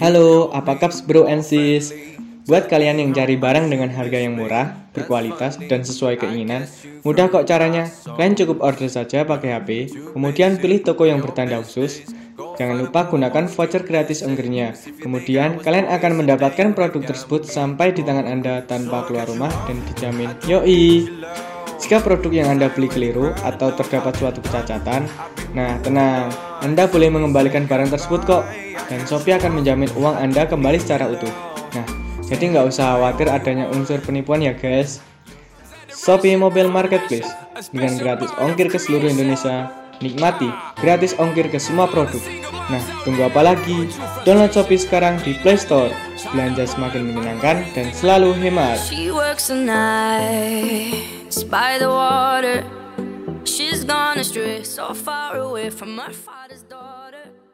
Halo, apa kabar bro and sis? Buat kalian yang cari barang dengan harga yang murah, berkualitas, dan sesuai keinginan, mudah kok caranya. Kalian cukup order saja pakai HP, kemudian pilih toko yang bertanda khusus. Jangan lupa gunakan voucher gratis ongkirnya. Kemudian, kalian akan mendapatkan produk tersebut sampai di tangan Anda tanpa keluar rumah dan dijamin yoi. Jika produk yang Anda beli keliru atau terdapat suatu kecacatan, nah tenang, Anda boleh mengembalikan barang tersebut kok, dan Shopee akan menjamin uang Anda kembali secara utuh. Nah, jadi nggak usah khawatir adanya unsur penipuan ya guys. Shopee Mobile Marketplace dengan gratis ongkir ke seluruh Indonesia. Nikmati gratis ongkir ke semua produk. Nah, tunggu apa lagi? Download Shopee sekarang di Play Store. Belanja semakin menyenangkan dan selalu hemat. She's gone astray so far away from her father's daughter.